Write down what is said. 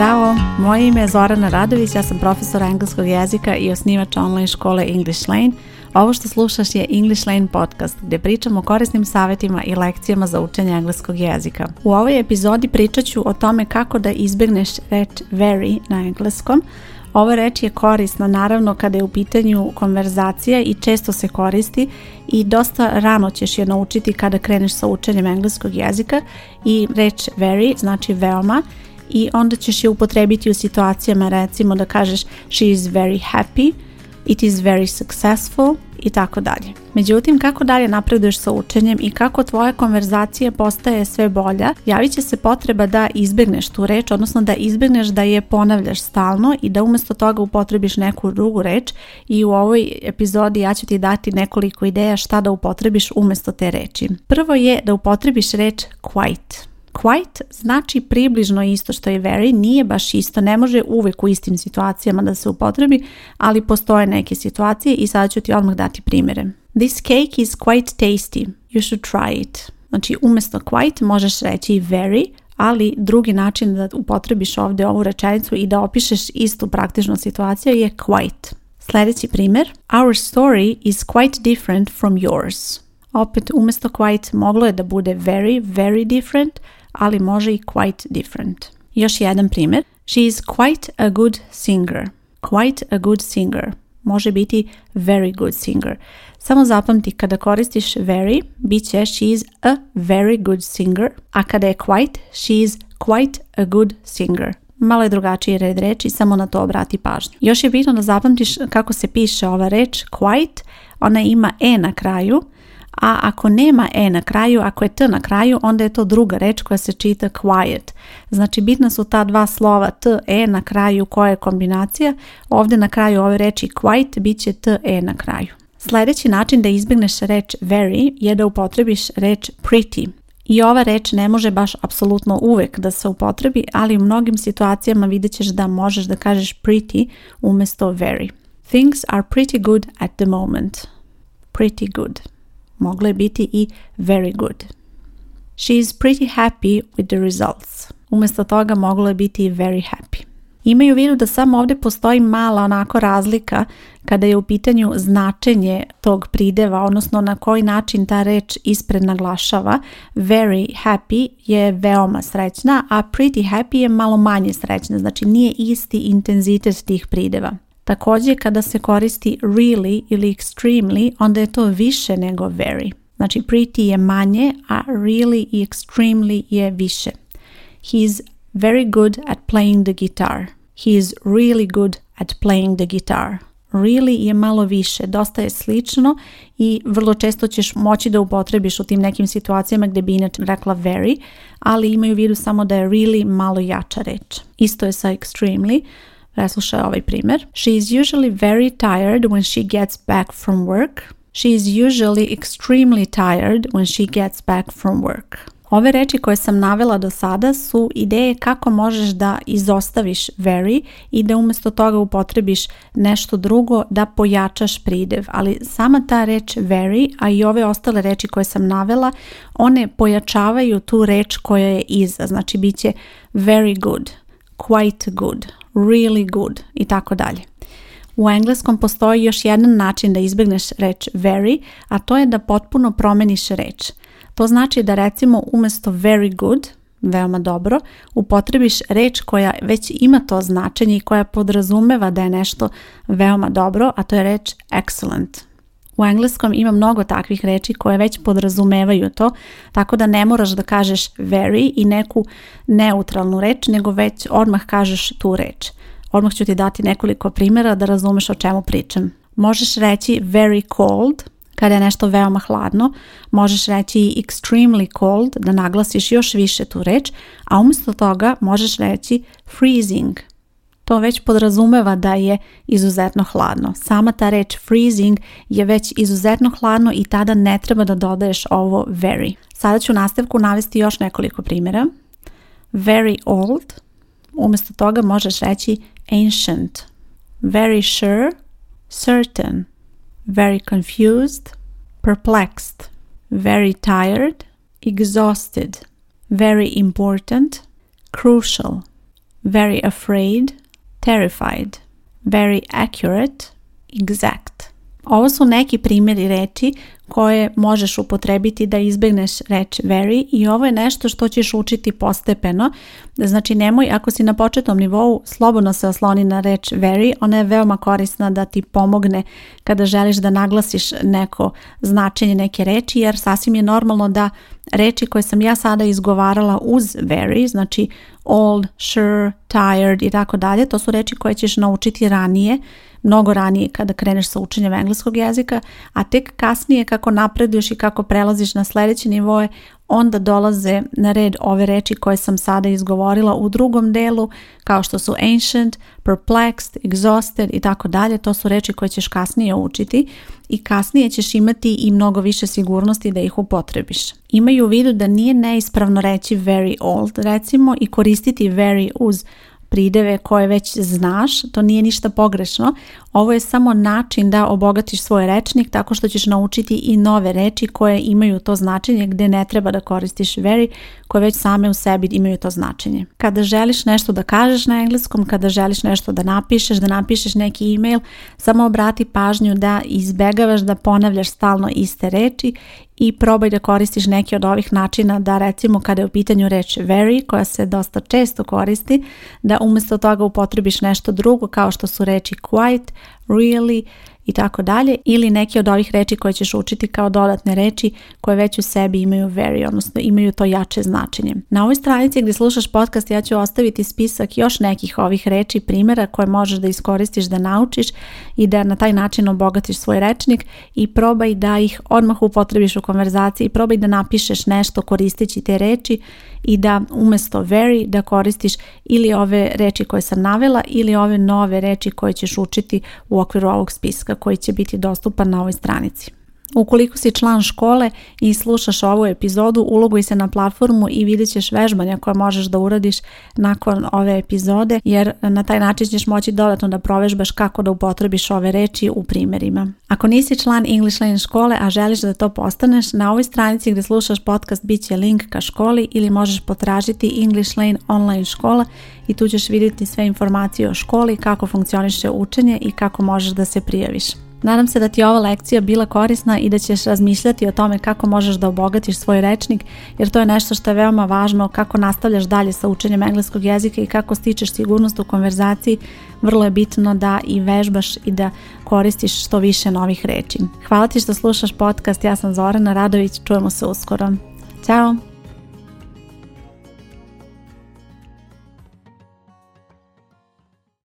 Zdravo, moje ime je Zorana Radović, ja sam profesor engleskog jezika i osnivač online škole English Lane. Ovo što slušaš je English Lane podcast gdje pričamo o korisnim savjetima i lekcijama za učenje engleskog jezika. U ovoj epizodi pričat ću o tome kako da izbjegneš reč very na engleskom. Ova reč je korisna naravno kada je u pitanju konverzacija i često se koristi i dosta rano ćeš je naučiti kada kreneš sa učenjem engleskog jezika i reč very znači veoma i onda ćeš je upotrebiti u situacijama recimo da kažeš she is very happy, it is very successful i tako dalje. Međutim, kako dalje napreduješ sa učenjem i kako tvoja konverzacija postaje sve bolja, javit će se potreba da izbjegneš tu reč, odnosno da izbjegneš da je ponavljaš stalno i da umjesto toga upotrebiš neku drugu reč i u ovoj epizodi ja ću ti dati nekoliko ideja šta da upotrebiš umjesto te reči. Prvo je da upotrebiš reč quite. Quite znači približno isto što je very, nije baš isto, ne može uvek u istim situacijama da se upotrebi, ali postoje neke situacije i sada ću ti odmah dati primjere. This cake is quite tasty, you should try it. Znači umjesto quite možeš reći very, ali drugi način da upotrebiš ovdje ovu rečenicu i da opišeš istu praktičnu situaciju je quite. Sljedeći primjer, our story is quite different from yours. Opet umjesto quite moglo je da bude very, very different, ali može i quite different. Još jedan primjer. She is quite a good singer. Quite a good singer. Može biti very good singer. Samo zapamti kada koristiš very, bit će she is a very good singer, a kada je quite, she is quite a good singer. Malo je drugačiji red reči, samo na to obrati pažnju. Još je bitno da zapamtiš kako se piše ova reč quite. Ona ima e na kraju, a ako nema e na kraju, ako je t na kraju, onda je to druga reč koja se čita quiet. Znači bitna su ta dva slova t, e na kraju, koja je kombinacija. Ovdje na kraju ove reči quiet bit će t, e na kraju. Sljedeći način da izbjegneš reč very je da upotrebiš reč pretty. I ova reč ne može baš apsolutno uvek da se upotrebi, ali u mnogim situacijama vidjet ćeš da možeš da kažeš pretty umjesto very. Things are pretty good at the moment. Pretty good. Moglo je biti i very good. She is pretty happy with the results. Umjesto toga moglo je biti i very happy. Imaju vidu da samo ovdje postoji mala onako razlika kada je u pitanju značenje tog prideva, odnosno na koji način ta reč ispred naglašava. Very happy je veoma srećna, a pretty happy je malo manje srećna, znači nije isti intenzitet tih prideva. Također kada se koristi really ili extremely, onda je to više nego very. Znači pretty je manje, a really i extremely je više. He is very good at playing the guitar. He is really good at playing the guitar. Really je malo više, dosta je slično i vrlo često ćeš moći da upotrebiš u tim nekim situacijama gdje bi inače rekla very, ali imaju u vidu samo da je really malo jača reč. Isto je sa extremely, Reslušaj ovaj primjer. She is usually very tired when she gets back from work. She is usually extremely tired when she gets back from work. Ove reči koje sam navela do sada su ideje kako možeš da izostaviš very i da umjesto toga upotrebiš nešto drugo da pojačaš pridev. Ali sama ta reč very, a i ove ostale reči koje sam navela, one pojačavaju tu reč koja je iza. Znači bit će very good, quite good, really good i tako dalje. U engleskom postoji još jedan način da izbjegneš reč very, a to je da potpuno promeniš reč. To znači da recimo umjesto very good, veoma dobro, upotrebiš reč koja već ima to značenje i koja podrazumeva da je nešto veoma dobro, a to je reč excellent. U engleskom ima mnogo takvih reči koje već podrazumevaju to, tako da ne moraš da kažeš very i neku neutralnu reč, nego već odmah kažeš tu reč. Odmah ću ti dati nekoliko primjera da razumeš o čemu pričam. Možeš reći very cold, kada je nešto veoma hladno, možeš reći extremely cold, da naglasiš još više tu reč, a umjesto toga možeš reći freezing – to već podrazumeva da je izuzetno hladno. Sama ta reč freezing je već izuzetno hladno i tada ne treba da dodaješ ovo very. Sada ću u nastavku navesti još nekoliko primjera. Very old, umjesto toga možeš reći ancient. Very sure, certain. Very confused, perplexed. Very tired, exhausted. Very important, crucial. Very afraid, terrified, very accurate, exact. Ovo su neki primjeri reči koje možeš upotrebiti da izbjegneš reč very i ovo je nešto što ćeš učiti postepeno. Znači nemoj, ako si na početnom nivou, slobodno se osloni na reč very, ona je veoma korisna da ti pomogne kada želiš da naglasiš neko značenje neke reči, jer sasvim je normalno da reči koje sam ja sada izgovarala uz very, znači old, sure, tired i tako dalje, to su reči koje ćeš naučiti ranije, mnogo ranije kada kreneš sa učenjem engleskog jezika, a tek kasnije kako kako napreduješ i kako prelaziš na sljedeće nivoje, onda dolaze na red ove reči koje sam sada izgovorila u drugom delu, kao što su ancient, perplexed, exhausted i tako dalje. To su reči koje ćeš kasnije učiti i kasnije ćeš imati i mnogo više sigurnosti da ih upotrebiš. Imaju u vidu da nije neispravno reći very old, recimo, i koristiti very uz prideve koje već znaš, to nije ništa pogrešno. Ovo je samo način da obogatiš svoj rečnik tako što ćeš naučiti i nove reči koje imaju to značenje gdje ne treba da koristiš very, koje već same u sebi imaju to značenje. Kada želiš nešto da kažeš na engleskom, kada želiš nešto da napišeš, da napišeš neki email, samo obrati pažnju da izbegavaš da ponavljaš stalno iste reči i probaj da koristiš neki od ovih načina da recimo kada je u pitanju reč very koja se dosta često koristi da umjesto toga upotrebiš nešto drugo kao što su reči quite, really i tako dalje ili neke od ovih reči koje ćeš učiti kao dodatne reči koje već u sebi imaju very, odnosno imaju to jače značenje. Na ovoj stranici gdje slušaš podcast ja ću ostaviti spisak još nekih ovih reči primjera koje možeš da iskoristiš da naučiš i da na taj način obogatiš svoj rečnik i probaj da ih odmah upotrebiš u konverzaciji, probaj da napišeš nešto koristeći te reči i da umjesto very da koristiš ili ove reči koje sam navela ili ove nove reči koje ćeš učiti u okviru ovog spiska koji će biti dostupan na ovoj stranici. Ukoliko si član škole i slušaš ovu epizodu, uloguj se na platformu i vidjet ćeš vežbanja koje možeš da uradiš nakon ove epizode, jer na taj način ćeš moći dodatno da provežbaš kako da upotrebiš ove reči u primjerima. Ako nisi član English Lane škole, a želiš da to postaneš, na ovoj stranici gdje slušaš podcast bit će link ka školi ili možeš potražiti English Lane online škola i tu ćeš vidjeti sve informacije o školi, kako funkcioniše učenje i kako možeš da se prijaviš. Nadam se da ti je ova lekcija bila korisna i da ćeš razmišljati o tome kako možeš da obogatiš svoj rečnik, jer to je nešto što je veoma važno kako nastavljaš dalje sa učenjem engleskog jezika i kako stičeš sigurnost u konverzaciji. Vrlo je bitno da i vežbaš i da koristiš što više novih reči. Hvala ti što slušaš podcast, ja sam Zorana Radović, čujemo se uskoro. Ćao!